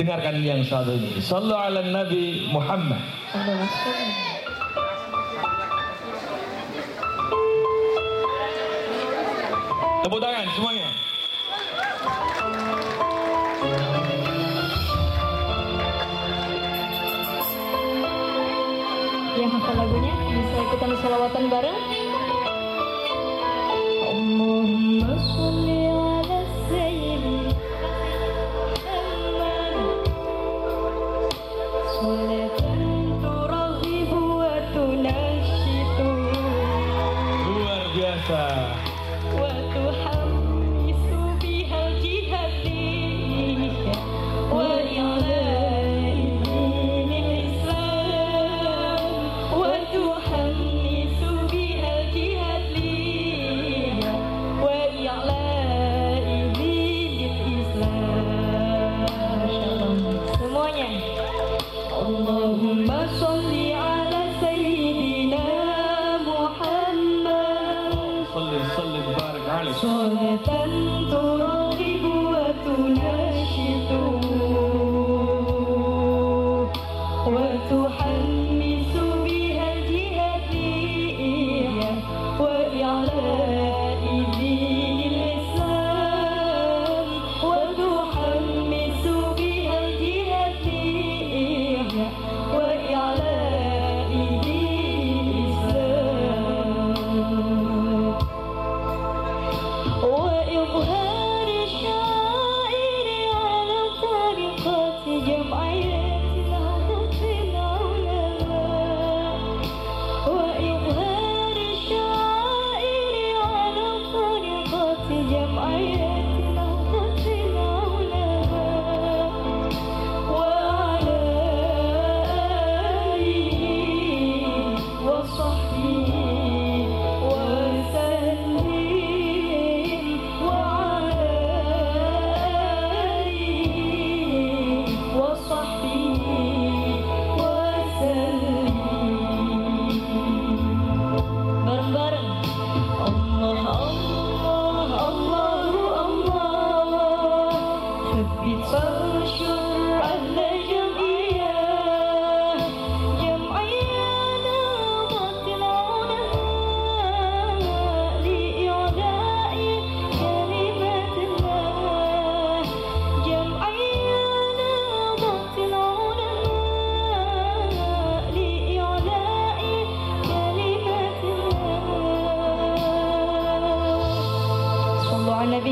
Dengarkan yang satu ini. Sallu ala Nabi Muhammad. Tepuk tangan semuanya. Yang hafal lagunya bisa ikutan selawatan bareng. Papa. صلي صلي تبارك عليك صلاة تراغب وتناشد وتحب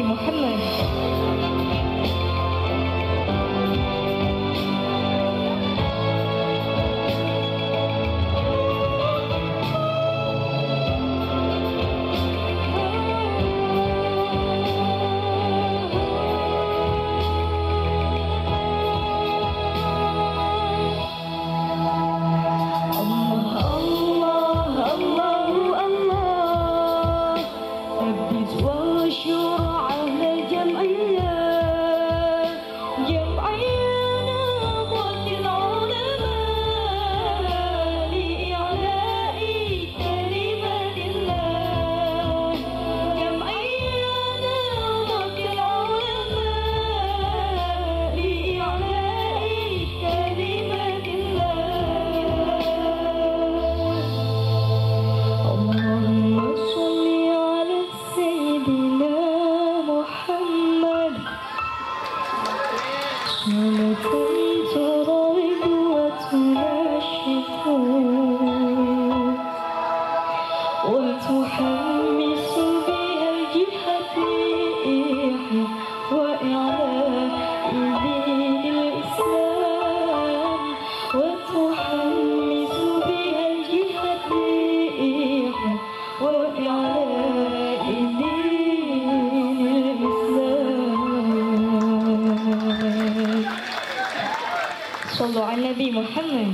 Muhammad. 那么多 صلوا على النبي محمد.